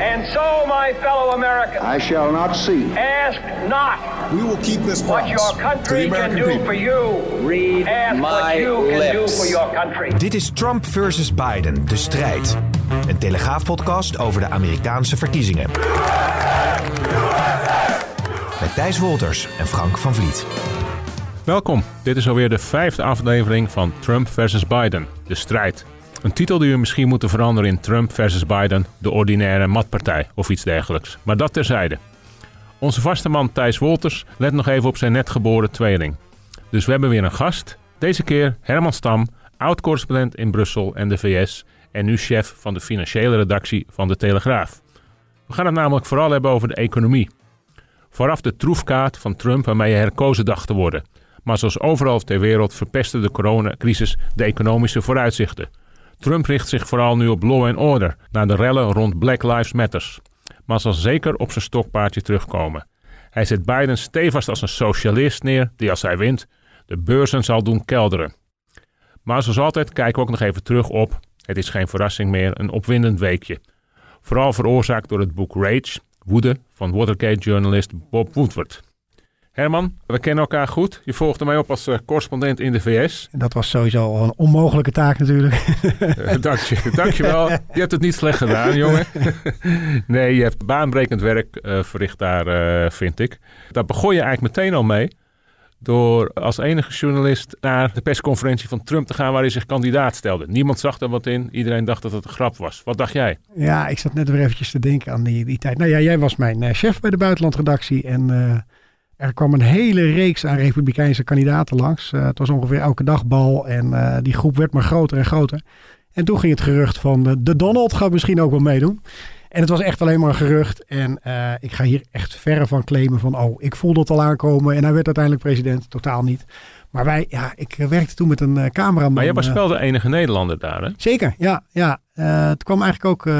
And so, my fellow Americans, I shall not see. ask not We will keep this what promise your to the country can do people. for you. Read Ask what my you can do lips. for your country. Dit is Trump versus Biden, de strijd. Een telegraafpodcast over de Amerikaanse verkiezingen. Met Thijs Wolters en Frank van Vliet. Welkom, dit is alweer de vijfde aflevering van Trump versus Biden, de strijd. Een titel die we misschien moeten veranderen in Trump versus Biden, de ordinaire matpartij of iets dergelijks. Maar dat terzijde. Onze vaste man Thijs Wolters let nog even op zijn net geboren tweeling. Dus we hebben weer een gast. Deze keer Herman Stam, oud-correspondent in Brussel en de VS en nu chef van de financiële redactie van de Telegraaf. We gaan het namelijk vooral hebben over de economie. Vooraf de troefkaart van Trump waarmee hij herkozen dacht te worden. Maar zoals overal ter wereld verpestte de coronacrisis de economische vooruitzichten. Trump richt zich vooral nu op law and order, na de rellen rond Black Lives Matters. Maar zal zeker op zijn stokpaardje terugkomen. Hij zet Biden stevast als een socialist neer die als hij wint de beurzen zal doen kelderen. Maar zoals altijd kijken we ook nog even terug op, het is geen verrassing meer, een opwindend weekje. Vooral veroorzaakt door het boek Rage, Woede, van Watergate-journalist Bob Woodward. Herman, we kennen elkaar goed. Je volgde mij op als eh, correspondent in de VS. En dat was sowieso al een onmogelijke taak natuurlijk. Eh, dank je, dankjewel. Je hebt het niet slecht gedaan, jongen. nee, je hebt baanbrekend werk eh, verricht daar, vind ik. Daar begon je eigenlijk meteen al mee. Door als enige journalist naar de persconferentie van Trump te gaan waar hij zich kandidaat stelde. Niemand zag er wat in. Iedereen dacht dat het een grap was. Wat dacht jij? ja, ik zat net weer eventjes te denken aan die, die tijd. Nou ja, jij was mijn chef bij de buitenlandredactie. En er kwam een hele reeks aan republikeinse kandidaten langs. Eh, het was ongeveer elke dag bal. En eh, die groep werd maar groter en groter. En toen ging het gerucht van eh, de Donald gaat misschien ook wel meedoen. En het was echt alleen maar een gerucht. En ik ga hier echt verre van claimen van... oh, ik voelde het al aankomen en hij werd uiteindelijk president. Totaal niet. Maar wij, ja, ik werkte toen met een cameraman. Maar jij was wel de enige Nederlander daar, hè? Zeker, ja. ja. Het kwam eigenlijk ook,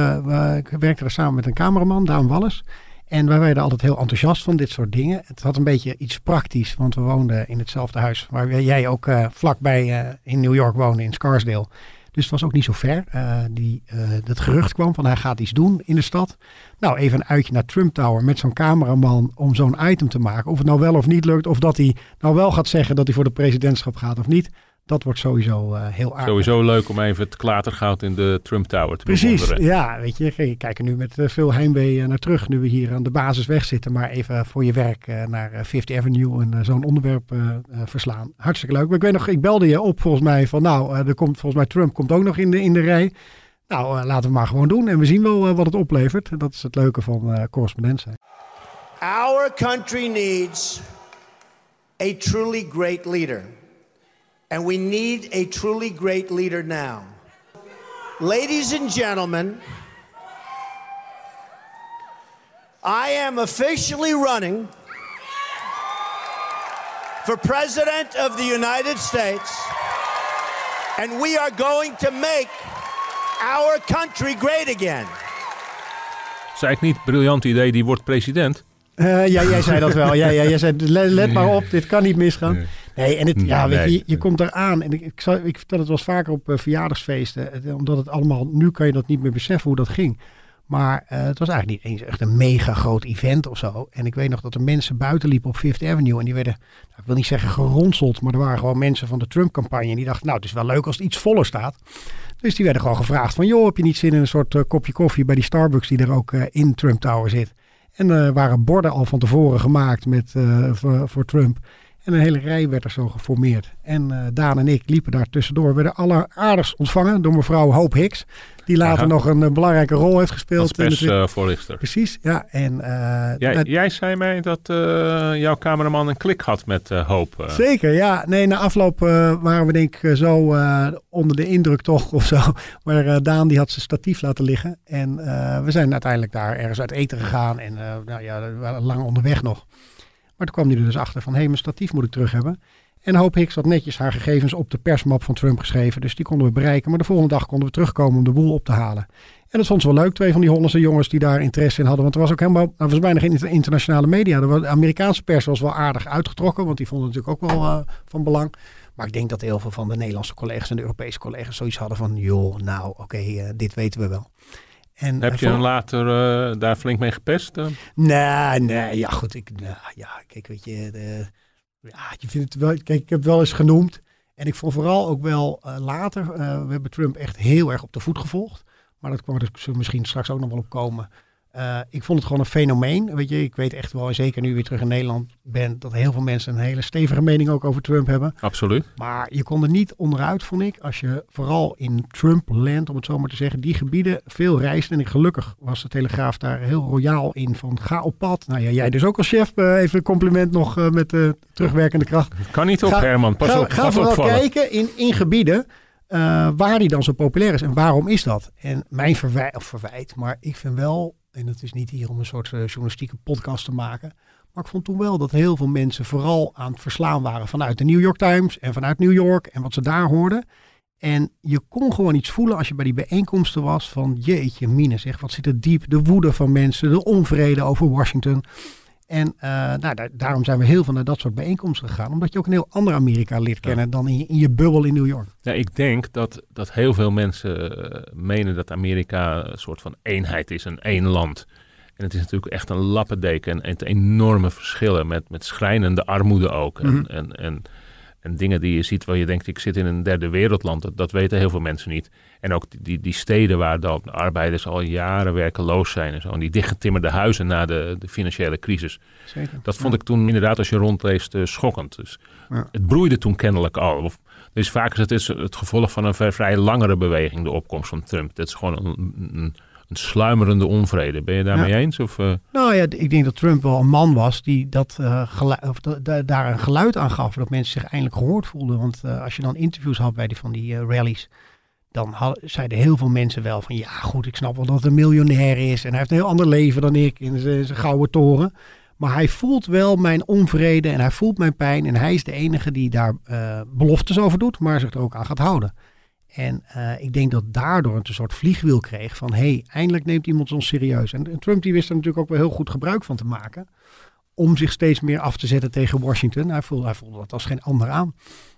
ik werkte er samen met een cameraman, Daan Wallis. En wij werden altijd heel enthousiast van dit soort dingen. Het had een beetje iets praktisch, want we woonden in hetzelfde huis waar jij ook eh, vlakbij eh, in New York woonde, in Scarsdale. Dus het was ook niet zo ver. Eh, die, dat gerucht kwam van hij gaat iets doen in de stad. Nou, even een uitje naar Trump Tower met zo'n cameraman om zo'n item te maken. Of het nou wel of niet lukt, of dat hij nou wel gaat zeggen dat hij voor de presidentschap gaat of niet. Dat wordt sowieso eh, heel aardig. Sowieso leuk om even het klatergoud in de Trump Tower te Precies, bewonderen. ja, weet je, je kijkt er nu met eh, veel heimwee eh, naar terug, nu we hier aan de basisweg zitten, maar even voor je werk naar Fifth Avenue en zo'n onderwerp verslaan. Hartstikke leuk. Maar ik weet nog, ik belde je op volgens mij van, nou, er komt volgens mij Trump komt ook nog in de, in de rij. Nou, laten we maar gewoon doen en we zien wel wat het oplevert. Dat is het leuke van eh correspondent zijn. Our country needs a truly great leader. And we need a truly great leader now. Ladies and gentlemen, I am officially running for President of the United States. And we are going to make our country great again. Zei ik niet, briljant idee, die wordt president? Eh, ja, jij zei dat wel. Ja, ja, jij zei, let, let maar op, dit kan niet misgaan. Nee, en het, ja, Nee, weet je, nee. je komt eraan. En ik, ik, ik vertel het wel eens vaker op eh, verjaardagsfeesten. Omdat het allemaal, nu kan je dat niet meer beseffen hoe dat ging. Maar eh, het was eigenlijk niet eens echt een mega groot event of zo. En ik weet nog dat er mensen buiten liepen op Fifth Avenue. En die werden, nou, ik wil niet zeggen geronseld, maar er waren gewoon mensen van de Trump-campagne. En die dachten, nou, het is wel leuk als het iets voller staat. Dus die werden gewoon gevraagd van, joh, heb je niet zin in een soort eh, kopje koffie bij die Starbucks die er ook in Trump Tower zit? En er waren borden al van tevoren gemaakt met, voor, voor Trump. En een hele rij werd er zo geformeerd. En uh, Daan en ik liepen daar tussendoor. We werden alleraardigst ontvangen door mevrouw Hoop Hicks. Die later Aha. nog een, eh, belangrijke rol heeft Als gespeeld. het- persvoorlichter. Precies, ja. En, eh, jij, zei mij dat eh, jouw cameraman een klik had met eh, Hoop. eh. Zeker, ja. Nee, na afloop eh, waren we denk ik eh, zo eh, onder de indruk toch of zo. Maar eh, Daan die had zijn statief laten liggen. En eh, we zijn uiteindelijk daar ergens uit eten gegaan. En eh, nou ja, we waren lang onderweg nog. Maar toen kwam hij er dus achter van, hé, mijn statief moet ik terug hebben. En Hoop Hicks had netjes haar gegevens op de persmap van Trump geschreven. Dus die konden we bereiken. Maar de volgende dag konden we terugkomen om de boel op te halen. En dat vond ze wel leuk, twee van die Hollandse jongens die daar interesse in hadden. Want er was ook helemaal, er was bijna geen inter- internationale media. De de Amerikaanse pers was wel aardig uitgetrokken, want die vonden het natuurlijk ook wel eh, van belang. Maar ik denk dat heel veel van de Nederlandse collega's en de Europese collega's zoiets hadden van, joh, nou oké, eh, dit weten we wel. En, Heb eh, je hem later eh, daar flink mee gepest? eh? Nee, nee, ja goed. Ik, nou, ja, kijk, weet je, de, ja, je vindt het wel, kijk, ik heb het wel eens genoemd. En ik vond vooral ook wel later, we hebben Trump echt heel erg op de voet gevolgd. Maar dat kwam er dus misschien straks ook nog wel op komen. Eh, ik vond het gewoon een fenomeen. Weet je, ik weet echt wel, en zeker nu weer terug in Nederland bent, dat heel veel mensen een hele stevige mening ook over Trump hebben. Absoluut. Maar je kon er niet onderuit, vond ik, als je vooral in Trump-land, om het zo maar te zeggen, die gebieden veel reist. En ik, gelukkig was de Telegraaf daar heel royaal in van ga op pad. Nou ja, jij dus ook als chef, eh, even een compliment nog eh, met de terugwerkende kracht. Kan niet op, Ga- Herman. Pas ga, op, ga vooral opvallen. kijken in, in gebieden waar die dan zo populair is en waarom is dat. En mijn verwijt, of verwijt, maar ik vind wel, en het is niet hier om een soort eh, journalistieke podcast te maken, maar ik vond toen wel dat heel veel mensen vooral aan het verslaan waren vanuit de New York Times en vanuit New York en wat ze daar hoorden. En je kon gewoon iets voelen als je bij die bijeenkomsten was van jeetje mine zeg, wat zit er diep, de woede van mensen, de onvrede over Washington. En eh, nou, daar- daarom zijn we heel veel naar dat soort bijeenkomsten gegaan. Omdat je ook een heel ander Amerika leert kennen dan in je, in je bubbel in New York. Ja, ik denk dat, dat heel veel mensen eh, menen dat Amerika een soort van eenheid is, een één land. En het is natuurlijk echt een lappendeken en, en het enorme verschillen met, met schrijnende armoede ook. En, Mhm. en, en, en dingen die je ziet waar je denkt, ik zit in een derde wereldland. Dat, dat weten heel veel mensen niet. En ook die, die, steden waar dan arbeiders al jaren werkeloos zijn en zo. En die dichtgetimmerde huizen na de, de financiële crisis. Zeker. Dat vond ik toen inderdaad, als je rondleest, eh, schokkend. Dus Ja. Het broeide toen kennelijk al. Of, dus vaak is het is het gevolg van een vrij, vrij langere beweging, de opkomst van Trump. Dat is gewoon een, een, een sluimerende onvrede. Ben je daarmee Ja. eens? Of, eh, Nou ja, ik denk dat Trump wel een man was die dat, eh, of da- da- daar een geluid aan gaf. Dat mensen zich eindelijk gehoord voelden. Want eh, als je dan interviews had bij die van die rallies. Dan had- zeiden heel veel mensen wel van ja goed, ik snap wel dat hij een miljonair is. En hij heeft een heel ander leven dan ik in zijn gouden toren. Maar hij voelt wel mijn onvrede en hij voelt mijn pijn. En hij is de enige die daar beloftes over doet, maar zich er ook aan gaat houden. En eh, ik denk dat daardoor het een soort vliegwiel kreeg van... hey, eindelijk neemt iemand ons serieus. En, Trump die wist er natuurlijk ook wel heel goed gebruik van te maken... om zich steeds meer af te zetten tegen Washington. Hij voelde, hij dat als geen ander aan.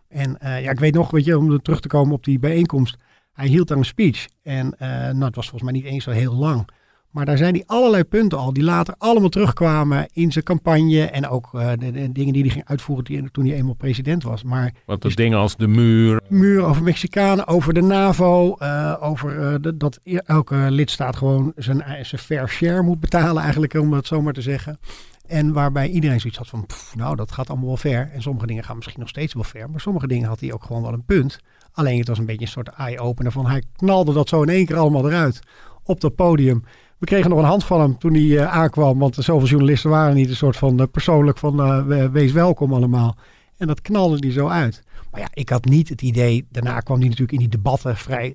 En eh, ja, ik weet nog, weet je, om er terug te komen op die bijeenkomst... hij hield daar een speech. En eh, nou, het was volgens mij niet eens zo heel lang... Maar daar zijn die allerlei punten al die later allemaal terugkwamen in zijn campagne. En ook eh, de, de dingen die hij ging uitvoeren die- toen hij eenmaal president was. Maar wat de dingen als de muur. muur over Mexicanen, over de NAVO, eh, over eh, de- dat e- elke lidstaat gewoon zijn, zijn fair share moet betalen, eigenlijk, om het zo maar te zeggen. En waarbij iedereen zoiets had van, pff, nou, dat gaat allemaal wel ver. En sommige dingen gaan misschien nog steeds wel ver, maar sommige dingen had hij ook gewoon wel een punt. Alleen het was een beetje een soort eye-opener van, hij knalde dat zo in één keer allemaal eruit op dat podium. We kregen nog een hand van hem toen hij eh, aankwam, want zoveel journalisten waren niet. Een soort van eh, persoonlijk van, eh, we- wees welkom allemaal. En dat knalde hij zo uit. Maar ja, ik had niet het idee. Daarna kwam hij natuurlijk in die debatten vrij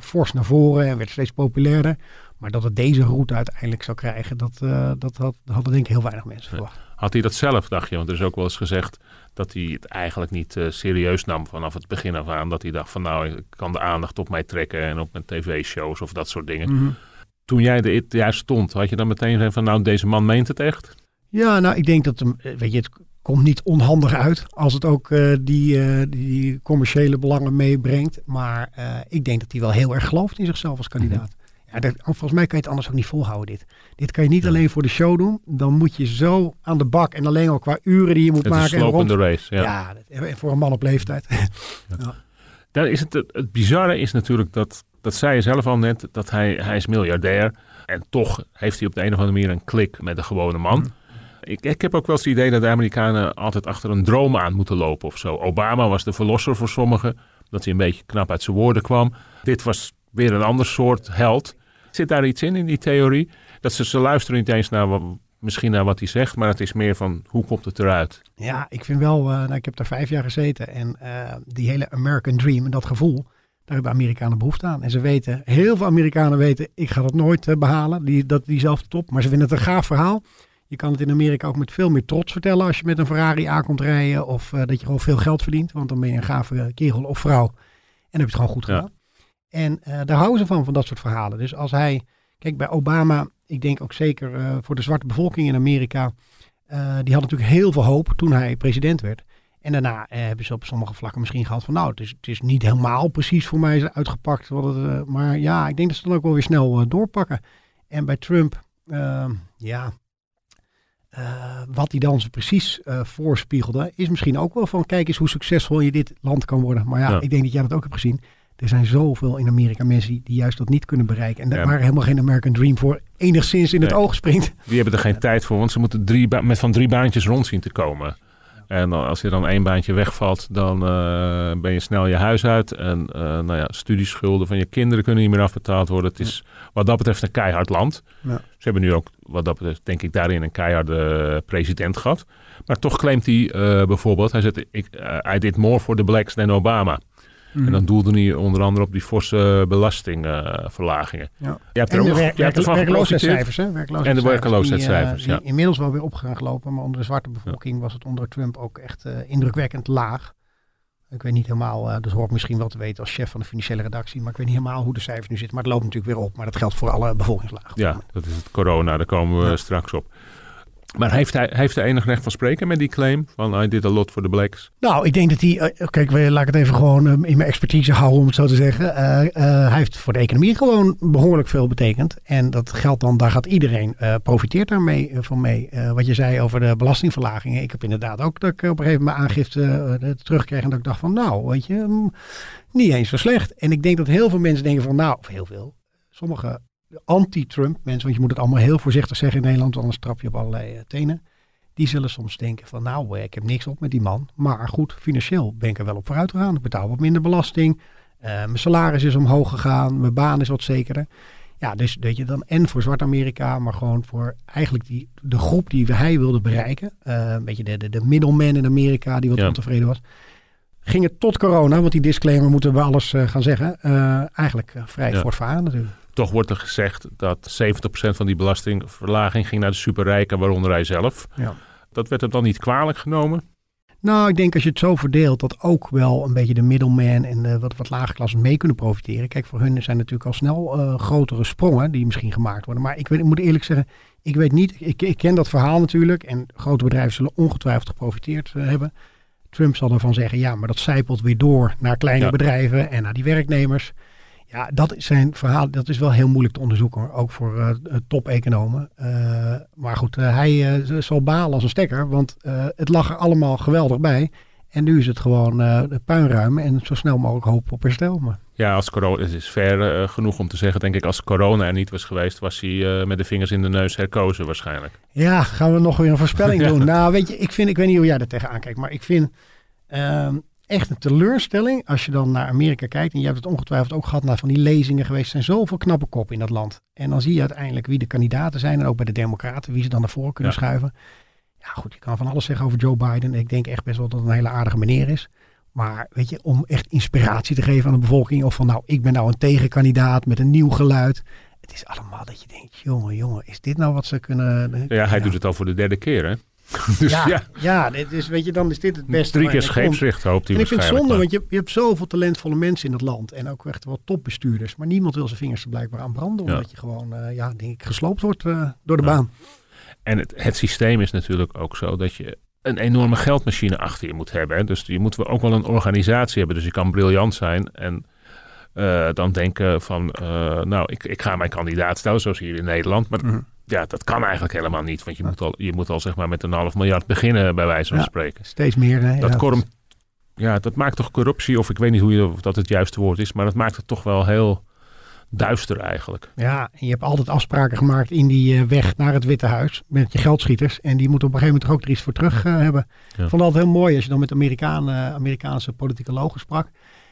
fors naar voren en werd steeds populairder. Maar dat het deze route uiteindelijk zou krijgen, dat, dat had, hadden denk ik heel weinig mensen verwacht. Had hij dat zelf, dacht je? Want er is ook wel eens gezegd dat hij het eigenlijk niet serieus nam vanaf het begin af aan. Dat hij dacht van nou, ik kan de aandacht op mij trekken en op mijn tv-shows of dat soort dingen. Mhm. Toen jij er daar stond, had je dan meteen van nou, deze man meent het echt? Ja, nou, ik denk dat hem, eh, weet je, het komt niet onhandig uit als het ook eh, die, eh, die commerciële belangen meebrengt. Maar ik denk dat hij wel heel erg gelooft in zichzelf als kandidaat. Ja, dat, volgens mij kan je het anders ook niet volhouden dit. Dit kan je niet alleen voor de show doen. Dan moet je zo aan de bak en alleen al qua uren die je moet Het is maken. en slopende rond- race. Ja. Ja, dat- en voor een man op leeftijd. Daar is het, het, het bizarre is natuurlijk dat, dat zei je zelf al net, dat hij, hij is miljardair. En toch heeft hij op de een of andere manier een klik met de gewone man. Ik, ik heb ook wel eens het idee dat de Amerikanen altijd achter een droom aan moeten lopen of zo. Obama was de verlosser voor sommigen, dat hij een beetje knap uit zijn woorden kwam. Dit was weer een ander soort held. Zit daar iets in, in die theorie? Dat ze, ze luisteren niet eens naar wat, misschien naar wat hij zegt, maar het is meer van hoe komt het eruit? Ja, ik vind wel, uh, nou, ik heb daar vijf jaar gezeten en uh, die hele American Dream en dat gevoel, daar hebben Amerikanen behoefte aan. En ze weten, heel veel Amerikanen weten, ik ga dat nooit uh, behalen, die, dat, diezelfde top, maar ze vinden het een gaaf verhaal. Je kan het in Amerika ook met veel meer trots vertellen als je met een Ferrari aankomt rijden of dat je gewoon veel geld verdient, want dan ben je een gave kerel of vrouw en dan heb je het gewoon goed gedaan. Ja. En daar houden ze van, van dat soort verhalen. Dus als hij, kijk bij Obama, ik denk ook zeker uh, voor de zwarte bevolking in Amerika. Die had natuurlijk heel veel hoop toen hij president werd. En daarna uh, hebben ze op sommige vlakken misschien gehad van nou, het is, het is niet helemaal precies voor mij uitgepakt. Wat het, maar ja, ik denk dat ze dan ook wel weer snel doorpakken. En bij Trump, ehm, ja, wat hij dan zo precies voorspiegelde, is misschien ook wel van kijk eens hoe succesvol je dit land kan worden. Maar ja, ja. ik denk dat jij dat ook hebt gezien. Er zijn zoveel in Amerika mensen die juist dat niet kunnen bereiken. En daar ja. waar helemaal geen American Dream voor enigszins in het oog springt. Die hebben er geen tijd voor, want ze moeten drie met van drie baantjes rond zien te komen. En als je dan één baantje wegvalt, dan uh, ben je snel je huis uit. En uh, nou ja, studieschulden van je kinderen kunnen niet meer afbetaald worden. Het is wat dat betreft een keihard land. Ja. Ze hebben nu ook, wat dat betreft, denk ik, daarin een keiharde president gehad. Maar toch claimt hij uh, bijvoorbeeld, hij zegt, ik, I did more for the blacks than Obama. Mm. En dan doelde hij onder andere op die forse belastingverlagingen. Ja. Je hebt er en de ook, wer- je hebt ervan werkloosheidscijfers, hè? En de werkloosheidscijfers, die, ja. Inmiddels wel weer op gaan gelopen, maar onder de zwarte bevolking was het onder Trump ook echt uh, indrukwekkend laag. Ik weet niet helemaal, uh, dat hoor ik misschien wel te weten als chef van de financiële redactie, maar ik weet niet helemaal hoe de cijfers nu zitten. Maar het loopt natuurlijk weer op, maar dat geldt voor alle bevolkingslagen. Ja, dat is het corona, daar komen we ja. straks op. Maar heeft hij, heeft hij enig recht van spreken met die claim van I did a lot for the blacks? Nou, ik denk dat hij, uh, kijk, laat ik het even gewoon uh, in mijn expertise houden om het zo te zeggen. Uh, hij heeft voor de economie gewoon behoorlijk veel betekend. En dat geldt dan, daar gaat iedereen, profiteert daarmee van mee. wat je zei over de belastingverlagingen. Ik heb inderdaad ook dat ik op een gegeven moment aangifte terugkreeg en dat ik dacht van nou, weet je, mm, niet eens zo slecht. En ik denk dat heel veel mensen denken van nou, of heel veel, sommige anti-Trump mensen, want je moet het allemaal heel voorzichtig zeggen in Nederland, anders trap je op allerlei uh, tenen. Die zullen soms denken van nou, ik heb niks op met die man. Maar goed, financieel ben ik er wel op vooruit gegaan. Ik betaal wat minder belasting. Uh, mijn salaris is omhoog gegaan. Mijn baan is wat zekerder. Ja, dus weet je dan en voor Zwart-Amerika, maar gewoon voor eigenlijk die, de groep die hij wilde bereiken. Uh, een beetje de, de, de middleman in Amerika die wat ja. ontevreden was. Ging het tot corona, want die disclaimer moeten we alles uh, gaan zeggen. Eigenlijk vrij ja. voortvarend natuurlijk toch wordt er gezegd dat 70% van die belastingverlaging ging naar de superrijken, waaronder hij zelf. Ja. Dat werd hem dan niet kwalijk genomen? Nou, ik denk als je het zo verdeelt, dat ook wel een beetje de middleman en de wat, wat lage klassen mee kunnen profiteren. Kijk, voor hun zijn natuurlijk al snel uh, grotere sprongen die misschien gemaakt worden. Maar ik, weet, ik moet eerlijk zeggen, ik weet niet, ik, ik ken dat verhaal natuurlijk. En grote bedrijven zullen ongetwijfeld geprofiteerd uh, hebben. Trump zal ervan zeggen, ja, maar dat zijpelt weer door naar kleine ja. bedrijven en naar die werknemers. Ja, dat zijn verhalen, dat is wel heel moeilijk te onderzoeken, ook voor uh, top-economen. Uh, maar goed, uh, hij zal balen als een stekker, want het lag er allemaal geweldig bij. En nu is het gewoon de puinruim en zo snel mogelijk hoop op herstel. Maar. Ja, als corona, het is ver genoeg om te zeggen, denk ik, als corona er niet was geweest, was hij met de vingers in de neus herkozen waarschijnlijk. Ja, gaan we nog weer een voorspelling doen. Nou, weet je, ik, vind, ik weet niet hoe jij er tegenaan kijkt, maar ik vind... Uh, echt een teleurstelling als je dan naar Amerika kijkt. En je hebt het ongetwijfeld ook gehad naar van die lezingen geweest. Er zijn zoveel knappe koppen in dat land. En dan zie je uiteindelijk wie de kandidaten zijn. En ook bij de democraten, wie ze dan naar voren kunnen ja. schuiven. Ja goed, je kan van alles zeggen over Joe Biden. Ik denk echt best wel dat het een hele aardige meneer is. Maar weet je, om echt inspiratie te geven aan de bevolking. Of van nou, ik ben nou een tegenkandidaat met een nieuw geluid. Het is allemaal dat je denkt, jongen, jongen, is dit nou wat ze kunnen... Ja, hij doet het al voor de derde keer hè? dus ja, ja. ja dit is, weet je, dan is dit het beste. Drie keer scheepsrecht hoopt hij En ik vind het zonde, want je, je hebt zoveel talentvolle mensen in het land. En ook echt wel topbestuurders. Maar niemand wil zijn vingers er blijkbaar aan branden. Omdat ja. je gewoon, uh, ja, denk ik, gesloopt wordt uh, door de ja. baan. En het, het systeem is natuurlijk ook zo dat je een enorme geldmachine achter je moet hebben. Hè? Dus je moet ook wel een organisatie hebben. Dus je kan briljant zijn en... Uh, dan denken van, nou, ik, ik ga mijn kandidaat stellen, zoals hier in Nederland. Maar mm -hmm ja, dat kan eigenlijk helemaal niet. Want je, moet, al, je moet al zeg maar met een half miljard beginnen, bij wijze van ja, spreken. Steeds meer. Hè? Dat, ja. ja, dat maakt toch corruptie, of ik weet niet hoe je, of dat het juiste woord is, maar dat maakt het toch wel heel duister eigenlijk. Ja, en je hebt altijd afspraken gemaakt in die eh, weg naar het Witte Huis met je geldschieters. En die moeten op een gegeven moment ook er iets voor terug eh, hebben. Ja. Ik vond altijd heel mooi als je dan met Amerikanen, Amerikaanse politicologen sprak.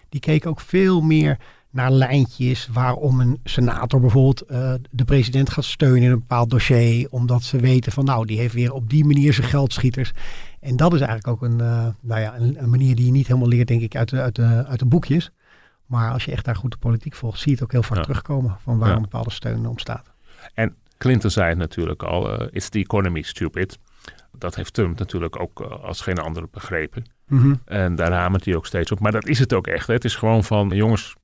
Die keken ook veel meer naar lijntjes waarom een senator bijvoorbeeld eh, de president gaat steunen in een bepaald dossier. Omdat ze weten van nou, die heeft weer op die manier zijn geldschieters. En dat is eigenlijk ook een, eh, nou ja, een, een manier die je niet helemaal leert, denk ik, uit de, uit, de, uit de boekjes. Maar als je echt daar goed de politiek volgt, zie je het ook heel vaak Ja. terugkomen van waarom Ja. bepaalde steun ontstaat. En Clinton zei het natuurlijk al, eh, it's the economy stupid. Dat heeft Trump natuurlijk ook als geen ander begrepen. En daar hamert hij ook steeds op. Maar dat is het ook echt. Hè. Het is gewoon van, jongens,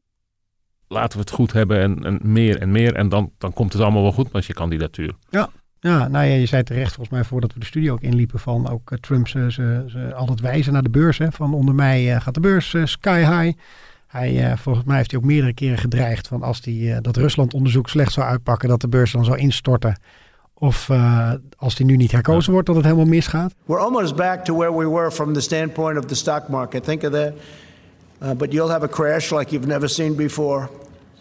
laten we het goed hebben en, en meer en meer. En dan, dan komt het allemaal wel goed met je kandidatuur. Ja, nou ja, je zei terecht volgens mij voordat we de studio ook inliepen van ook eh, Trump ze, ze, ze altijd wijzen naar de beurs. Hè, van onder mij eh, gaat de beurs eh, sky high. Hij, eh, volgens mij heeft hij ook meerdere keren gedreigd van als die, dat Rusland onderzoek slecht zou uitpakken, dat de beurs dan zou instorten. Of eh, als die nu niet herkozen wordt, dat het helemaal misgaat. We're almost back to where we were from the standpoint of the stock market. Think of that. Uh, but you'll have a crash like you've never seen before.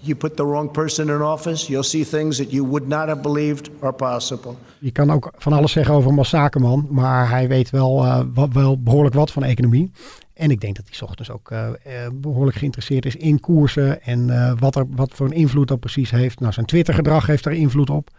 You put the wrong person in office, you'll see things that you would not have believed are possible. Je kan ook van alles zeggen over zakenman, maar hij weet wel, eh, wel behoorlijk wat van economie. En ik denk dat hij ochtends ook eh, eh, behoorlijk geïnteresseerd is in koersen en wat, er, wat voor een invloed dat precies heeft. Nou, zijn Twitter-gedrag heeft daar invloed op.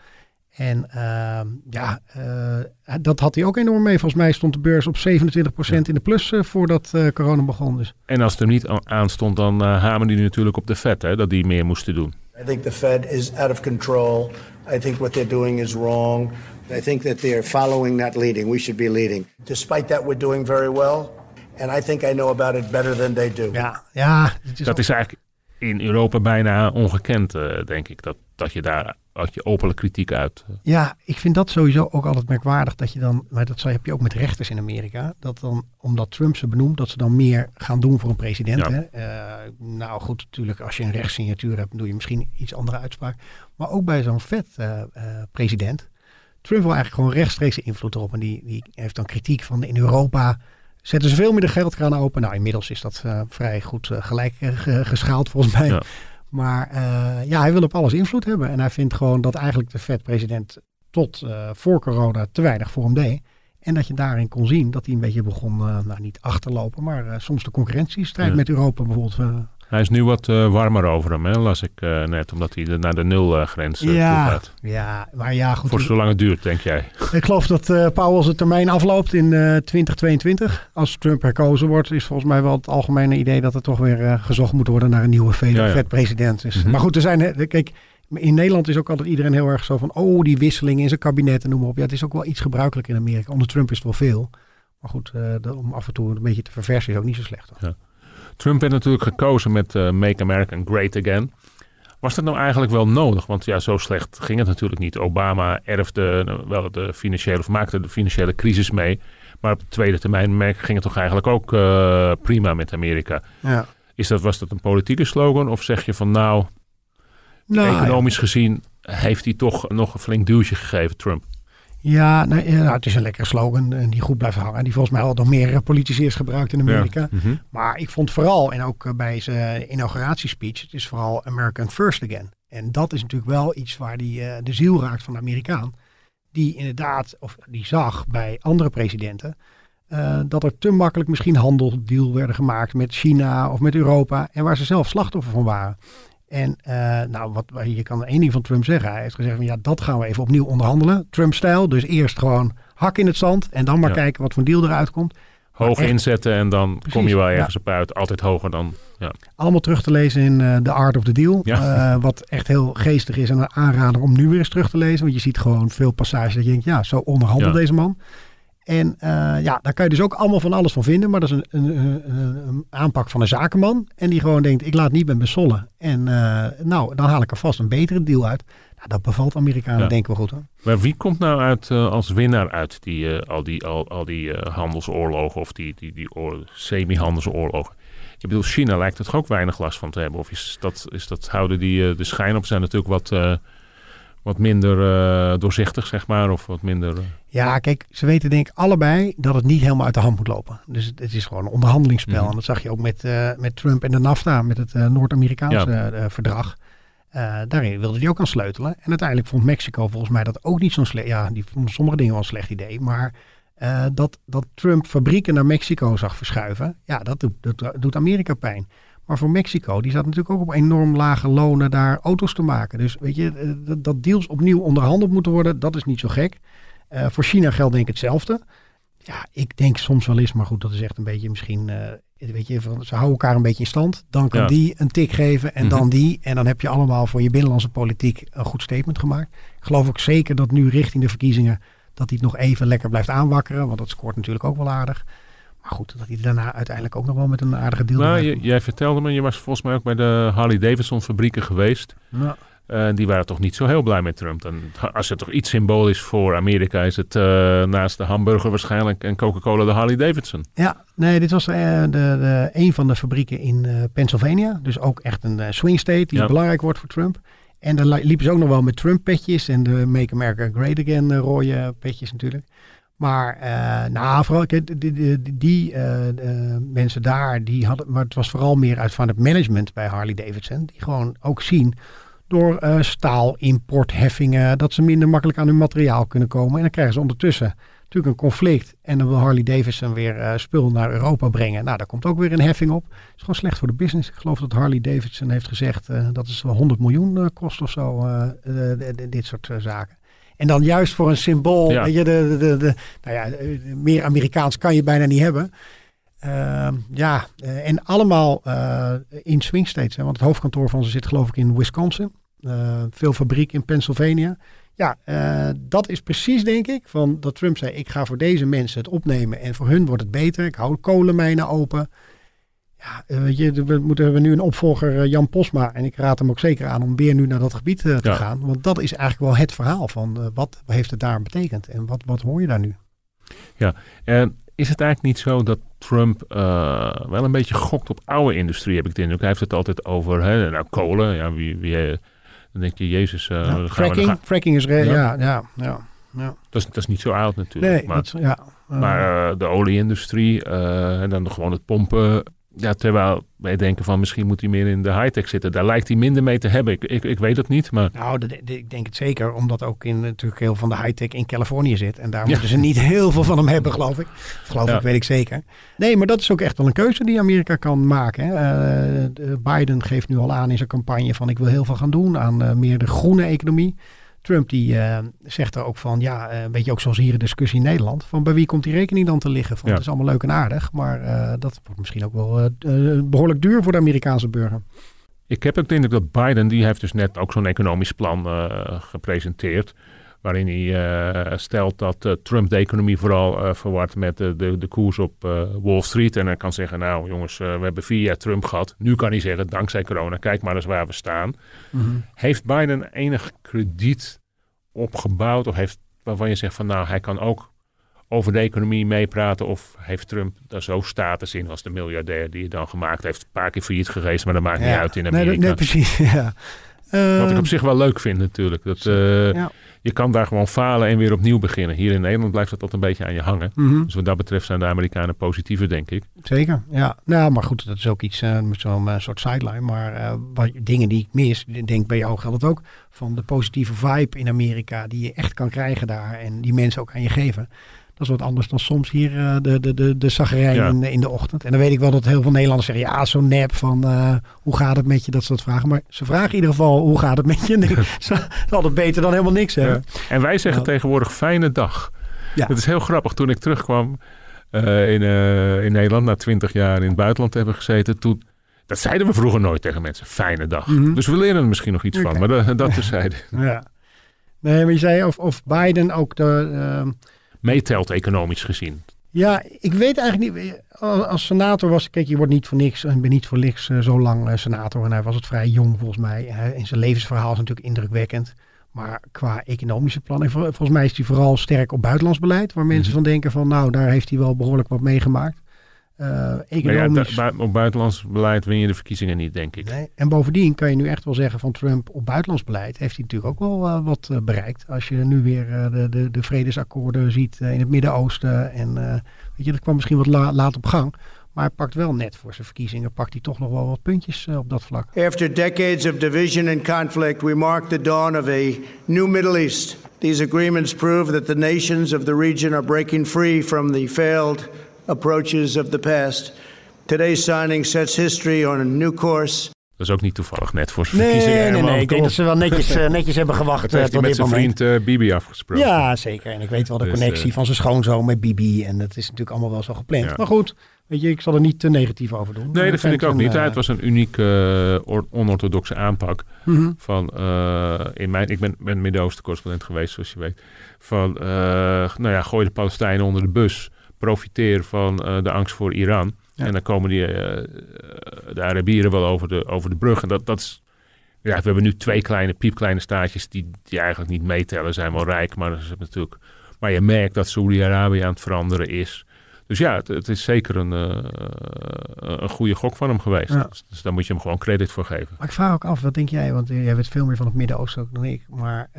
En ehm, ja, eh, dat had hij ook enorm mee. Volgens mij stond de beurs op 27% in de plus eh, voordat eh, corona begon. Dus En als het er niet aan stond, dan uh, hamerde hij natuurlijk op de vet, hè, dat die meer moesten doen. I think the Fed is out of control. I think what they're doing is wrong. I think that they're following, not leading. We should be leading. Despite that, we're doing very well. And I think I know about it better than they do. ja, ja is Dat is eigenlijk in Europa bijna ongekend, eh, denk ik. Dat, dat je daar dat je openlijk kritiek uit. eh, Ja, ik vind dat sowieso ook altijd merkwaardig dat je dan, maar dat heb je ook met rechters in Amerika, dat dan, omdat Trump ze benoemt, dat ze dan meer gaan doen voor een president. Ja. Hè? Eh, nou goed, natuurlijk, als je een rechtssignatuur hebt, doe je misschien iets andere uitspraak. Maar ook bij zo'n vet president. Trump wil eigenlijk gewoon rechtstreeks invloed erop. En die, die heeft dan kritiek van in Europa. Zetten ze veel meer de geldkraan open. Nou, inmiddels is dat eh, vrij goed eh, gelijk eh, ge- geschaald volgens mij. Ja. Maar ja, hij wil op alles invloed hebben. En hij vindt gewoon dat eigenlijk de Fed-president tot voor corona te weinig voor hem deed. En dat je daarin kon zien dat hij een beetje begon, nou niet achterlopen, maar soms de concurrentiestrijd Ja. met Europa bijvoorbeeld. Eh, Hij is nu wat eh, warmer over hem, hè, las ik eh, net. Omdat hij naar de nulgrens uh, toe ja, gaat. ja, maar ja, goed. Voor zolang het duurt, denk jij. Ik geloof dat eh Powell zijn termijn afloopt in eh 2022. Als Trump herkozen wordt, is volgens mij wel het algemene idee dat er toch weer eh, gezocht moet worden naar een nieuwe Ja, ja. vet-president. Dus, Mhm. Maar goed, er zijn, eh, kijk, in Nederland is ook altijd iedereen heel erg zo van, oh, die wisseling in zijn kabinet en noem maar op. Ja, het is ook wel iets gebruikelijk in Amerika. Onder Trump is het wel veel. Maar goed, eh, om af en toe een beetje te verversen is ook niet zo slecht. Hoor. Trump werd natuurlijk gekozen met eh, Make America Great Again. Was dat nou eigenlijk wel nodig? Want ja, zo slecht ging het natuurlijk niet. Obama erfde eh, wel de financiële, of maakte de financiële crisis mee. Maar op de tweede termijn ging het toch eigenlijk ook eh, prima met Amerika. Ja. Is dat, was dat een politieke slogan? Of zeg je van nou, Nou, ja. economisch gezien heeft hij toch nog een flink duwtje gegeven, Trump? Ja, nou, ja, nou, het is een lekkere slogan en die goed blijft hangen. Die volgens mij al door meerdere politici is gebruikt in Amerika. Mhm. Maar ik vond vooral, en ook eh, bij zijn inauguratiespeech, het is vooral American First Again. En dat is natuurlijk wel iets waar die eh, de ziel raakt van de Amerikaan. Die inderdaad, of die zag bij andere presidenten, eh, dat er te makkelijk misschien handeldeal werden gemaakt met China of met Europa. En waar ze zelf slachtoffer van waren. En eh, nou, wat, je kan één ding van Trump zeggen. Hij heeft gezegd van ja, dat gaan we even opnieuw onderhandelen. Trump-stijl. Dus eerst gewoon hak in het zand. En dan maar Ja. kijken wat voor deal eruit komt. Hoog echt- inzetten en dan kom je wel ja. ergens op uit. Altijd hoger dan... Ja. Allemaal terug te lezen in eh, The Art of the Deal. Ja. Eh, wat echt heel geestig is en een aanrader om nu weer eens terug te lezen. Want je ziet gewoon veel passages dat je denkt, ja, zo onderhandelt deze man. En eh, ja, daar kan je dus ook allemaal van alles van vinden. Maar dat is een, een, een, een aanpak van een zakenman. En die gewoon denkt, ik laat niet met me sollen. En eh, nou, dan haal ik er vast een betere deal uit. Nou, dat bevalt Amerikanen Ja. denk ik wel goed hoor. Maar wie komt nou uit, eh, als winnaar uit die, al die, al, al die handelsoorlogen of die, die, die oor- semi-handelsoorlogen? Ik bedoel, China lijkt er toch ook weinig last van te hebben? Of is dat, is dat houden die de schijn op? Zijn natuurlijk wat, wat minder eh, doorzichtig, zeg maar. Of wat minder... eh, Ja, kijk, ze weten denk ik allebei dat het niet helemaal uit de hand moet lopen. Dus het, het is gewoon een onderhandelingsspel. Mhm. En dat zag je ook met, eh, met Trump en de NAFTA, met het Noord-Amerikaanse Ja. verdrag. Daarin wilde hij ook aan sleutelen. En uiteindelijk vond Mexico volgens mij dat ook niet zo'n slecht... Ja, die vond sommige dingen wel een slecht idee. Maar dat, dat Trump fabrieken naar Mexico zag verschuiven... Ja, dat doet, dat doet Amerika pijn. Maar voor Mexico, die zat natuurlijk ook op enorm lage lonen daar auto's te maken. Dus weet je, dat, dat deals opnieuw onderhandeld moeten worden, dat is niet zo gek. Uh, voor China geldt denk ik hetzelfde. Ja, ik denk soms wel eens, maar goed, dat is echt een beetje misschien weet je, van, ze houden elkaar een beetje in stand. Dan kan die een tik geven en dan mhm. die. En dan heb je allemaal voor je binnenlandse politiek een goed statement gemaakt. Ik geloof ook zeker dat nu richting de verkiezingen dat hij het nog even lekker blijft aanwakkeren. Want dat scoort natuurlijk ook wel aardig. Maar goed, dat hij daarna uiteindelijk ook nog wel met een aardige deal... Nou, jij vertelde me, je was volgens mij ook bij de Harley Davidson fabrieken geweest. Ja. Uh, die waren toch niet zo heel blij met Trump. En als het toch iets symbolisch voor Amerika is het uh, naast de hamburger waarschijnlijk en Coca-Cola de Harley Davidson. Ja, nee, dit was uh, de, de, een van de fabrieken in Pennsylvania. Dus ook echt een swing state die belangrijk wordt voor Trump. En dan liepen ze ook nog wel met Trump-petjes en de Make America Great Again rode petjes natuurlijk. Maar nou, vooral die, die, die mensen daar, die hadden, maar het was vooral meer uit van het management bij Harley Davidson. Die gewoon ook zien door uh, staalimportheffingen, dat ze minder makkelijk aan hun materiaal kunnen komen. En dan krijgen ze ondertussen natuurlijk een conflict. En dan wil Harley Davidson weer uh, spul naar Europa brengen. Nou, daar komt ook weer een heffing op. Het is gewoon slecht voor de business. Ik geloof dat Harley Davidson heeft gezegd uh, dat het wel 100 miljoen kost of zo, dit soort zaken. En dan juist voor een symbool, ja. je, de, de, de, nou ja, meer Amerikaans kan je bijna niet hebben. Uh, ja, en allemaal uh, in swing states. Hè, want het hoofdkantoor van ze zit geloof ik in Wisconsin. Uh, veel fabriek in Pennsylvania. Ja, dat is precies denk ik van dat Trump zei: ik ga voor deze mensen het opnemen en voor hun wordt het beter. Ik hou kolenmijnen open. Ja, weet je, we moeten we nu een opvolger Jan Posma en ik raad hem ook zeker aan om weer nu naar dat gebied te gaan, want dat is eigenlijk wel het verhaal van wat heeft het daar betekend en wat wat hoor je daar nu? Ja, en is het eigenlijk niet zo dat Trump uh, wel een beetje gokt op oude industrie, heb ik de indruk. Hij heeft het altijd over, hè, nou, kolen, ja, wie, wie, eh, dan denk je, jezus. Uh, ja, fracking, gaan... fracking is, ja, ja, ja. ja, ja. Dat, is, dat is niet zo oud natuurlijk. Nee, maar, dat, ja. maar de olieindustrie en dan gewoon het pompen ja, terwijl wij denken van misschien moet hij meer in de high-tech zitten. Daar lijkt hij minder mee te hebben. Ik, ik, ik weet het niet, maar... Nou, ik denk het zeker. Omdat ook in, natuurlijk heel van de high-tech in Californië zit. En daar moeten ze niet heel veel van hem hebben, geloof ik. Geloof ik, weet ik zeker. Nee, maar dat is ook echt wel een keuze die Amerika kan maken. Hè. Uh, Biden geeft nu al aan in zijn campagne van ik wil heel veel gaan doen aan uh, meer de groene economie. Trump die uh, zegt er ook van, ja, een beetje ook zoals hier de discussie in Nederland, van bij wie komt die rekening dan te liggen? Van, Het is allemaal leuk en aardig, maar uh, dat wordt misschien ook wel uh, behoorlijk duur voor de Amerikaanse burger. Ik heb ook de indruk dat Biden, die heeft dus net ook zo'n economisch plan gepresenteerd, waarin hij stelt dat Trump de economie vooral verward met de, de, de koers op Wall Street. En hij kan zeggen, nou jongens, we hebben vier jaar Trump gehad. Nu kan hij zeggen, dankzij corona, kijk maar eens waar we staan. Mm -hmm. Heeft Biden enig krediet opgebouwd? Of heeft waarvan je zegt van nou, hij kan ook over de economie meepraten? Of heeft Trump daar zo status in als de miljardair die het dan gemaakt heeft? Een paar keer failliet geweest, maar dat maakt niet uit in Amerika. Nee, nee precies. Ja. Wat ik op ehm, zich wel leuk vind natuurlijk. Dat, uh, ja. Je kan daar gewoon falen en weer opnieuw beginnen. Hier in Nederland blijft dat altijd een beetje aan je hangen. Mm -hmm. Dus wat dat betreft zijn de Amerikanen positiever, denk ik. Zeker, ja. Nou, maar goed, dat is ook iets, uh, zo'n uh, soort sideline. Maar uh, wat, dingen die ik mis, denk bij jou geldt het ook. Van de positieve vibe in Amerika die je echt kan krijgen daar. En die mensen ook aan je geven. Dat is wat anders dan soms hier uh, de, de, de, de zagerij in, in, de ochtend. En dan weet ik wel dat heel veel Nederlanders zeggen, ja, zo'n nep van uh, hoe gaat het met je, dat soort vragen. Maar ze vragen in ieder geval, hoe gaat het met je? dat is altijd beter dan helemaal niks hebben. Ja. En wij zeggen tegenwoordig, fijne dag. Ja. Dat is heel grappig. Toen ik terugkwam uh, in, in Nederland, na twintig jaar in het buitenland te hebben gezeten, toen... Dat zeiden we vroeger nooit tegen mensen. Fijne dag. Mm -hmm. Dus we leren er misschien nog iets okay. van. Maar dat, dat terzijde. Ja. Nee, maar je zei of, of Biden ook de meetelt economisch gezien? Ja, ik weet eigenlijk niet. Als senator was, kijk, je wordt niet voor niks en ben niet voor niks uh, zo lang uh, senator. En hij was het vrij jong volgens mij. Uh, in zijn levensverhaal is natuurlijk indrukwekkend. Maar qua economische plannen, volgens mij is hij vooral sterk op buitenlands beleid. Waar mensen mm -hmm. van denken van, nou, daar heeft hij wel behoorlijk wat meegemaakt. Uh, economisch... Ja, op buitenlands beleid win je de verkiezingen niet, denk ik. Nee. En bovendien kan je nu echt wel zeggen van Trump op buitenlands beleid heeft hij natuurlijk ook wel uh, wat uh, bereikt. Als je nu weer de, de, de, vredesakkoorden ziet in het Midden-Oosten. En weet je, dat kwam misschien wat la, laat op gang. Maar hij pakt wel net voor zijn verkiezingen, pakt hij toch nog wel wat puntjes eh, op dat vlak. After decades of division and conflict, we mark the dawn of a new Middle East. These agreements prove that the nations of the region are breaking free from the failed approaches of the past. Today's signing sets history on a new course. Dat is ook niet toevallig net voor zijn Nee, verkiezingen. nee, helemaal nee. Ik denk dat ze wel netjes, eh, netjes hebben gewacht Dat eh, heeft hij tot met dit zijn moment. vriend eh, Bibi afgesproken. Ja, zeker. En ik weet wel de Dus, connectie eh, van zijn schoonzoon met Bibi. En dat is natuurlijk allemaal wel zo gepland. Ja. Maar goed, weet je, ik zal er niet te negatief over doen. Nee, dat vind ik ook een, niet. eh, Het was een uniek eh, or- onorthodoxe aanpak. mhm. Van, eh, in mijn, ik ben, ben Midden-Oosten correspondent geweest, zoals je weet. Van, eh, nou ja, gooi de Palestijnen onder de bus. Profiteer van eh, de angst voor Iran. Ja. En dan komen die, eh, de Arabieren wel over de, over de brug. En dat, dat is... Ja, we hebben nu twee kleine, piepkleine staatjes die, die eigenlijk niet meetellen. Zijn wel rijk, maar, dat is natuurlijk, maar je merkt dat Saoedi-Arabië aan het veranderen is. Dus ja, het, het is zeker een, eh, een goede gok van hem geweest. Ja. Dus, dus daar moet je hem gewoon credit voor geven. Maar ik vraag ook af, wat denk jij? Want jij weet veel meer van het Midden-Oosten dan ik. Maar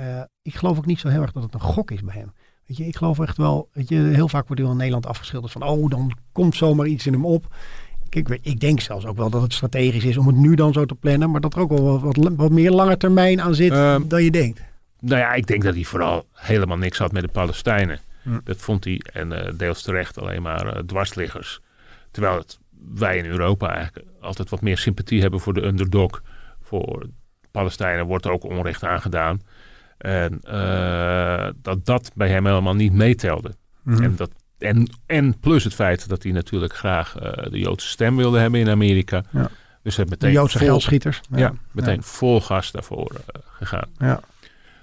ik geloof ook niet zo heel erg dat het een gok is bij hem. Weet je, ik geloof echt wel, weet je, heel vaak wordt hij wel in Nederland afgeschilderd van, oh, dan komt zomaar iets in hem op. Ik, ik denk zelfs ook wel dat het strategisch is om het nu dan zo te plannen, maar dat er ook wel wat, wat, wat meer lange termijn aan zit Ehm, dan je denkt. Nou ja, ik denk dat hij vooral helemaal niks had met de Palestijnen. Hm. Dat vond hij, en eh, deels terecht, alleen maar eh, dwarsliggers. Terwijl het, wij in Europa eigenlijk altijd wat meer sympathie hebben voor de underdog. Voor Palestijnen wordt er ook onrecht aangedaan. En eh, dat dat bij hem helemaal niet meetelde. Mhm. En, dat, en, en plus het feit dat hij natuurlijk graag eh, de Joodse stem wilde hebben in Amerika. Ja. Dus hij De meteen Joodse vol- geldschieters. Ja, meteen vol gas daarvoor eh, gegaan. Ja.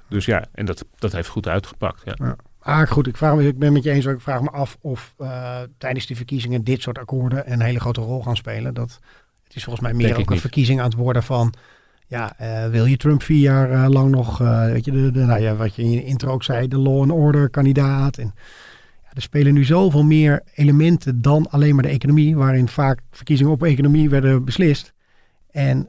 Dus ja, en dat, dat heeft goed uitgepakt. Ja. Ah, goed, ik, vraag me, ik ben met je eens. Ik vraag me af of tijdens die verkiezingen dit soort akkoorden een hele grote rol gaan spelen. Dat, het is volgens mij meer Denk ook een niet. verkiezing aan het worden van... Ja, eh, wil je Trump vier jaar eh, lang nog, eh, weet je, de, de, nou ja, wat je in je intro ook zei, de law and order kandidaat. En, ja, er spelen nu zoveel meer elementen dan alleen maar de economie, waarin vaak verkiezingen op economie werden beslist. En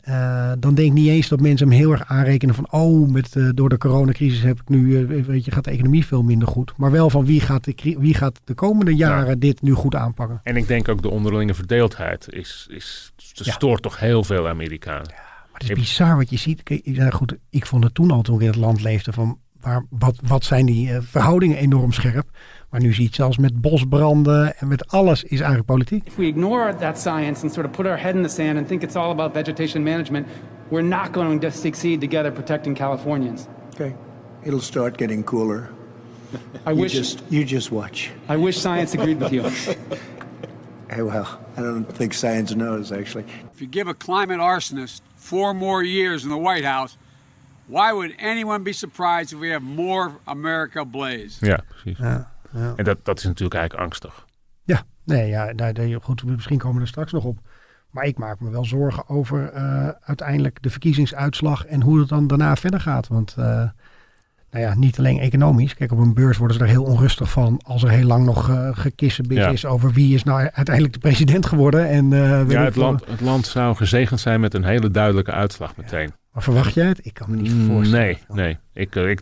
dan denk ik niet eens dat mensen hem heel erg aanrekenen van, oh, met, door de coronacrisis heb ik nu, weet je, gaat de economie veel minder goed. Maar wel van wie gaat de, wie gaat de komende jaren dit nu goed aanpakken. En ik denk ook de onderlinge verdeeldheid is, is stoort toch heel veel Amerikanen. Maar het is bizar wat je ziet. Kijk, ja, goed, ik vond het toen al toen ik in het land leefde van waar, wat, wat zijn die eh, verhoudingen enorm scherp. Maar nu zie je het zelfs met bosbranden en met alles is eigenlijk politiek. If we ignore that science and sort of put our head in the sand and think it's all about vegetation management, we're not going to succeed together protecting Californians. Okay. It'll start getting cooler. I You wish just you just watch. I wish science agreed with you. Hey, well, I don't think science knows actually. If you give a climate arsonist four more years in the White House, why would anyone be surprised if we have more America ablaze? Ja, precies. Ja, ja. En dat, dat is natuurlijk eigenlijk angstig. Ja, nee, ja, daar, daar, goed, misschien komen we er straks nog op. Maar ik maak me wel zorgen over eh, uiteindelijk de verkiezingsuitslag en hoe het dan daarna verder gaat. Want eh, nou ja, niet alleen economisch. Kijk, op een beurs worden ze er heel onrustig van als er heel lang nog Ja. is over wie is nou uiteindelijk de president geworden. En, eh, Ja, het land, het land zou gezegend zijn met een hele duidelijke uitslag meteen. Maar verwacht jij het? Ik kan me niet Mm, voorstellen. Nee, nee. Ik, eh, ik,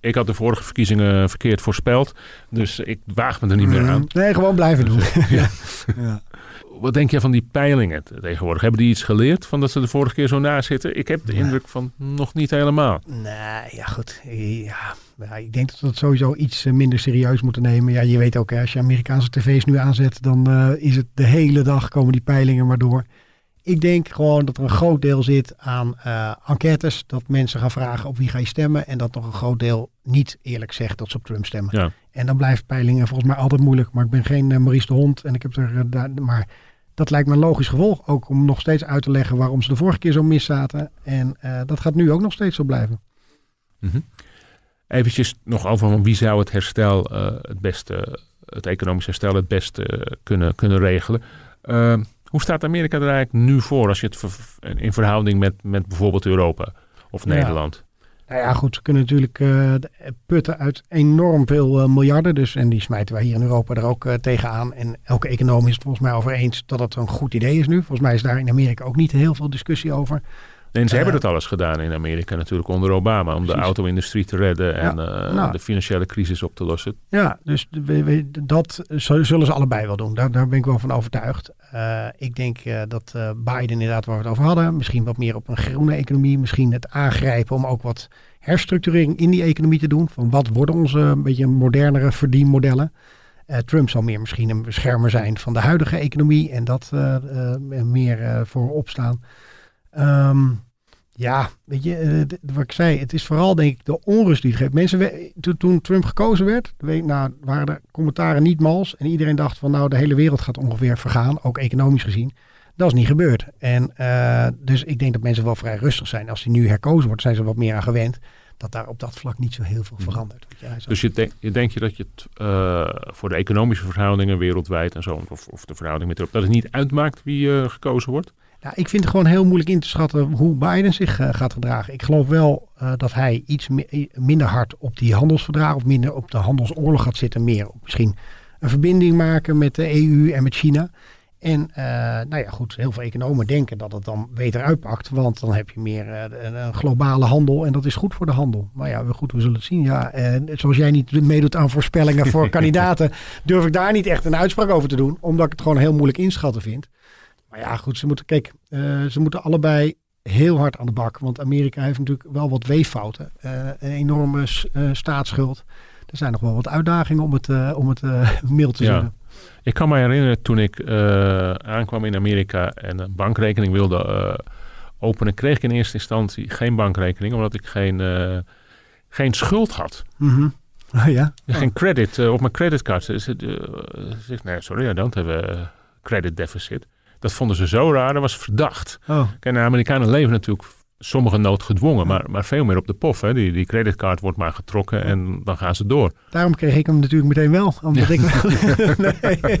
ik had de vorige verkiezingen verkeerd voorspeld. Dus ik waag me er niet meer aan. Nee, gewoon blijven doen. Ja. Ja. Wat denk jij van die peilingen tegenwoordig? Hebben die iets geleerd van dat ze de vorige keer zo na zitten? Ik heb de indruk van nog niet helemaal. Nee, ja goed. Ja, ja, ik denk dat we het sowieso iets eh, minder serieus moeten nemen. Ja, je weet ook, hè, als je Amerikaanse tv's nu aanzet, dan eh, is het de hele dag komen die peilingen maar door. Ik denk gewoon dat er een groot deel zit aan eh, enquêtes. Dat mensen gaan vragen op wie ga je stemmen. En dat nog een groot deel niet eerlijk zegt dat ze op Trump stemmen. Ja. En dan blijft peilingen volgens mij altijd moeilijk. Maar ik ben geen eh, Maurice de Hond. En ik heb er. daar, maar dat lijkt me een logisch gevolg. Ook om nog steeds uit te leggen waarom ze de vorige keer zo mis zaten. En eh, dat gaat nu ook nog steeds zo blijven. Mhm. Eventjes nog over van wie zou het herstel eh, het beste, het economisch herstel het beste kunnen, kunnen regelen. Eh, hoe staat Amerika er eigenlijk nu voor als je het ver- in verhouding met, met bijvoorbeeld Europa of Ja. Nou ja, goed, ze kunnen natuurlijk eh, putten uit enorm veel eh, miljarden. Dus, en die smijten wij hier in Europa er ook eh, tegenaan. En elke econoom is het volgens mij over eens dat het een goed idee is nu. Volgens mij is daar in Amerika ook niet heel veel discussie over. En ze Eh, hebben dat alles gedaan in Amerika natuurlijk onder Obama. Om de auto-industrie te redden en Ja, eh, nou. de financiële crisis op te lossen. Ja, dus de- we- we- dat zullen ze allebei wel doen. Daar, daar ben ik wel van overtuigd. Eh, ik denk eh, dat eh, Biden inderdaad waar we het over hadden, misschien wat meer op een groene economie, misschien het aangrijpen om ook wat herstructurering in die economie te doen. Van wat worden onze een beetje modernere verdienmodellen? Eh, Trump zal meer misschien een beschermer zijn van de huidige economie en dat eh, eh, meer eh, voor opstaan. Ehm, ja, weet je, eh, wat ik zei, het is vooral denk ik de onrust die het geeft. Mensen, toen, toen Trump gekozen werd, weet, nou, waren de commentaren niet mals. En iedereen dacht van nou, de hele wereld gaat ongeveer vergaan, ook economisch gezien. Dat is niet gebeurd. En eh, dus ik denk dat mensen wel vrij rustig zijn. Als hij nu herkozen wordt, zijn ze wat meer aan gewend. Dat daar op dat vlak niet zo heel veel verandert. Hij is Dus je, denk, je denkt je dat je het eh, voor de economische verhoudingen wereldwijd en zo, of, of de verhouding met Trump, dat het niet uitmaakt wie gekozen wordt? Nou, ik vind het gewoon heel moeilijk in te schatten hoe Biden zich eh, gaat gedragen. Ik geloof wel eh, dat hij iets mi- minder hard op die handelsverdragen of minder op de handelsoorlog gaat zitten. Meer op misschien een verbinding maken met de EU en met China. En eh, nou ja, goed, heel veel economen denken dat het dan beter uitpakt. Want dan heb je meer een, een globale handel en dat is goed voor de handel. Maar ja, goed, we zullen het zien. Ja, en zoals jij niet meedoet aan voorspellingen voor kandidaten, durf ik daar niet echt een uitspraak over te doen. Omdat ik het gewoon heel moeilijk inschatten vind. Maar ja, goed, ze moeten, kijk, eh, ze moeten allebei heel hard aan de bak. Want Amerika heeft natuurlijk wel wat weeffouten. Eh, een enorme eh, staatsschuld. Er zijn nog wel wat uitdagingen om het, om het mild te Ja. zeggen. Ik kan me herinneren toen ik aankwam in Amerika en een bankrekening wilde openen, kreeg ik in eerste instantie geen bankrekening, omdat ik geen, geen schuld had. Ah, ja? Geen credit op mijn creditcard. Zegt, nee, sorry, I don't have a credit deficit. Dat vonden ze zo raar, dat was verdacht. Oh, Kijk, de Amerikanen leven natuurlijk sommigen noodgedwongen, maar, maar veel meer op de pof. Hè. Die, die creditcard wordt maar getrokken en dan gaan ze door. daarom kreeg ik hem natuurlijk meteen wel. Omdat ik, nee,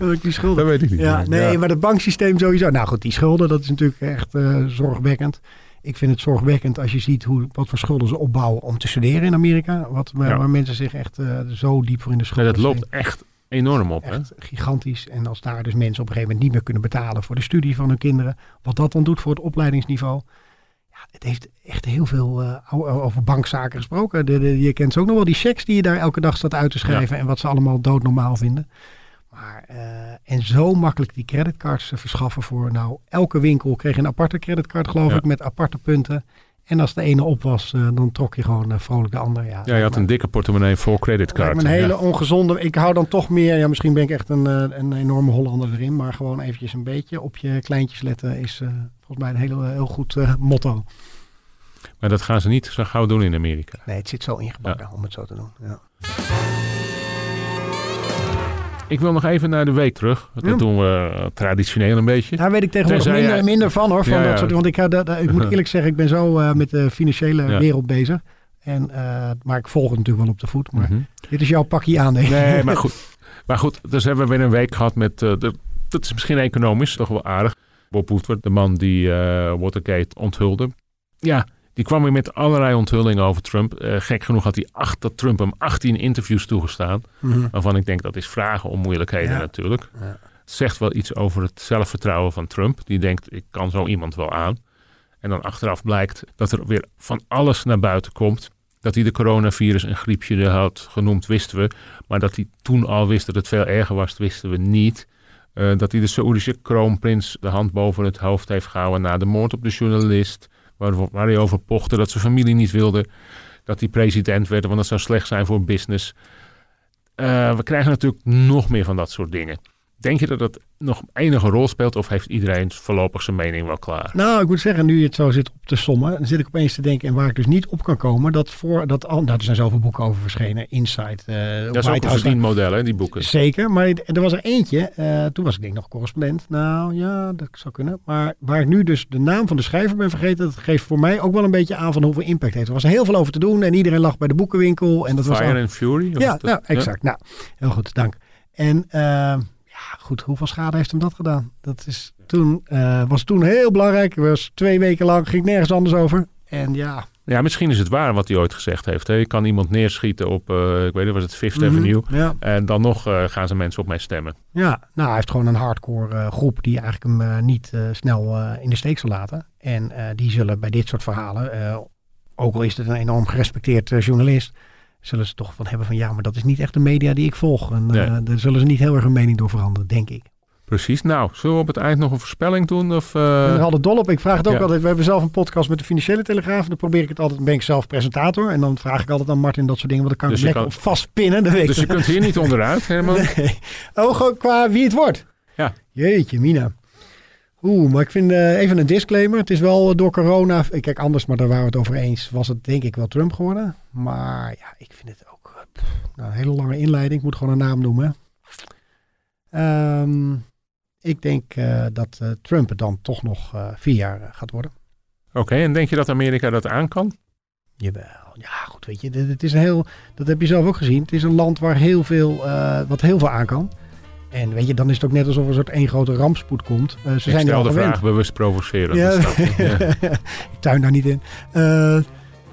omdat ik die schulden... weet ik niet. Ja, nee, maar het banksysteem sowieso. Nou goed, die schulden, dat is natuurlijk echt eh, zorgwekkend. Ik vind het zorgwekkend als je ziet hoe, wat voor schulden ze opbouwen om te studeren in Amerika. Wat, waar, Ja. waar mensen zich echt eh, zo diep voor in de Nee, schulden dat loopt echt enorm op. Hè? Gigantisch. En als daar dus mensen op een gegeven moment niet meer kunnen betalen voor de studie van hun kinderen. Wat dat dan doet voor het opleidingsniveau. Ja, het heeft echt heel veel eh, over bankzaken gesproken. De, de- je kent ze ook nog wel die checks die je daar elke dag staat uit te schrijven. En wat ze allemaal doodnormaal vinden. Maar, eh, en zo makkelijk die creditcards verschaffen voor nou elke winkel kreeg een aparte creditcard geloof Ja. ik met aparte punten. En als de ene op was, eh, dan trok je gewoon eh, vrolijk de ander. Ja, Ja, je had een dikke portemonnee vol creditcard. een hele Ja. ongezonde. Ik hou dan toch meer. Ja, misschien ben ik echt een, eh, een enorme Hollander erin. Maar gewoon eventjes een beetje op je kleintjes letten is volgens mij een heel, heel goed motto. Maar dat gaan ze niet zo gauw doen in Amerika. Nee, het zit zo ingebakken om het zo te doen. Ja. Ik wil nog even naar de week terug. Dat Ja. doen we eh, traditioneel een beetje. Daar weet ik tegenwoordig Tenzij minder, jij- minder van hoor. Van Ja, dat ja. soort, want ik, ga dat- ik moet eerlijk zeggen, ik ben zo eh, met de financiële Ja. wereld bezig. En, eh, maar ik volg het natuurlijk wel op de voet. Maar Mhm. dit is jouw pakje aan. denk. Nee, maar goed. Maar goed, dus hebben we weer een week gehad met... de, dat is misschien economisch toch wel aardig. Bob Woodward, de man die Watergate onthulde. Ja, die kwam weer met allerlei onthullingen over Trump. Eh, gek genoeg had hij acht, dat Trump hem 18 interviews toegestaan. Mhm. Waarvan ik denk dat is vragen om moeilijkheden Ja. natuurlijk. Ja. Zegt wel iets over het zelfvertrouwen van Trump. Die denkt, ik kan zo iemand wel aan. En dan achteraf blijkt dat er weer van alles naar buiten komt. Dat hij de coronavirus een griepje had genoemd, wisten we. Maar dat hij toen al wist dat het veel erger was, wisten we niet. Eh, dat hij de Saoedische kroonprins de hand boven het hoofd heeft gehouden na de moord op de journalist. Waar, waar hij over pochte dat zijn familie niet wilde dat hij president werd, want dat zou slecht zijn voor business. Eh, we krijgen natuurlijk nog meer van dat soort dingen. Denk je dat dat nog enige rol speelt of heeft iedereen voorlopig zijn mening wel klaar? Nou, ik moet zeggen, nu je het zo zit op te sommen, dan zit ik opeens te denken, en waar ik dus niet op kan komen, dat voor dat al, nou, er zijn zoveel boeken over verschenen, Insight, eh Dat is ook een hè, die boeken. Zeker, maar er was er eentje, eh, toen was ik denk nog correspondent. Nou ja, dat zou kunnen. Maar waar ik nu dus de naam van de schrijver ben vergeten, dat geeft voor mij ook wel een beetje aan van hoeveel impact het heeft. Er was heel veel over te doen en iedereen lag bij de boekenwinkel. En dat was Fire al- and Fury? ja, nou, exact. Nou, heel goed, dank. En eh, ja, goed, hoeveel schade heeft hem dat gedaan? Dat is toen, eh, was toen heel belangrijk. Was twee weken lang, ging nergens anders over. En ja, Ja, misschien is het waar wat hij ooit gezegd heeft. Hè. Je kan iemand neerschieten op, eh, ik weet niet, was het Fifth mhm, Avenue. Ja, En dan nog eh, gaan ze mensen op mij stemmen. ja, nou, hij heeft gewoon een hardcore groep die eigenlijk hem niet snel in de steek zal laten. En die zullen bij dit soort verhalen, ook al is het een enorm gerespecteerd journalist, zullen ze toch van hebben van ja, maar dat is niet echt de media die ik volg. En Nee. eh, daar zullen ze niet heel erg hun mening door veranderen, denk ik. Precies. Nou, zullen we op het eind nog een voorspelling doen? Of, ben er altijd dol op. Ik vraag het ook ja. altijd. We hebben zelf een podcast met de Financiële Telegraaf. Dan probeer ik het altijd. Ben ik zelf presentator. En dan vraag ik altijd aan Martin dat soort dingen. Want dan kan Dus ik lekker kan- op vastpinnen. Dan weet dus je kunt hier niet onderuit. Nee. Oh, qua wie het wordt. Ja. Jeetje, Mina. Oeh, maar ik vind eh, even een disclaimer. Het is wel door corona. eh, Kijk, anders, maar daar waren we het over eens. Was het denk ik wel Trump geworden. Maar ja, ik vind het ook eh, pff, nou, een hele lange inleiding. Ik moet gewoon een naam noemen. Ehm, ik denk dat Trump het dan toch nog vier jaar gaat worden. Oké, en denk je dat Amerika dat aan kan? Jawel. Ja, goed, weet je, dit- het is een heel, dat heb je zelf ook gezien. Het is een land waar heel veel, wat heel veel aan kan. En weet je, dan is het ook net alsof er een soort één grote rampspoed komt. Eh, ze ik zijn stel al de gewend. vraag bewust provoceren. Ja. ik. Ja. ik tuin daar niet in. Eh,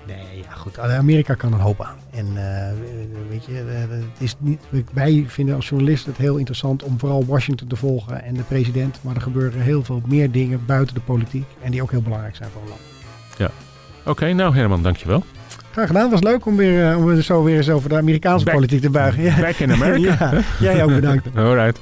nee, ja, goed. Amerika kan een hoop aan. En eh, weet je, eh, het is niet, wij vinden als journalist het heel interessant om vooral Washington te volgen en de president. Maar er gebeuren heel veel meer dingen buiten de politiek. En die ook heel belangrijk zijn voor een land. Oké, nou Herman, dankjewel. Graag gedaan. Het was leuk om, weer, eh, om zo weer eens over de Amerikaanse Back- politiek te buigen. Back in America. ja, jij ook bedankt. Alright.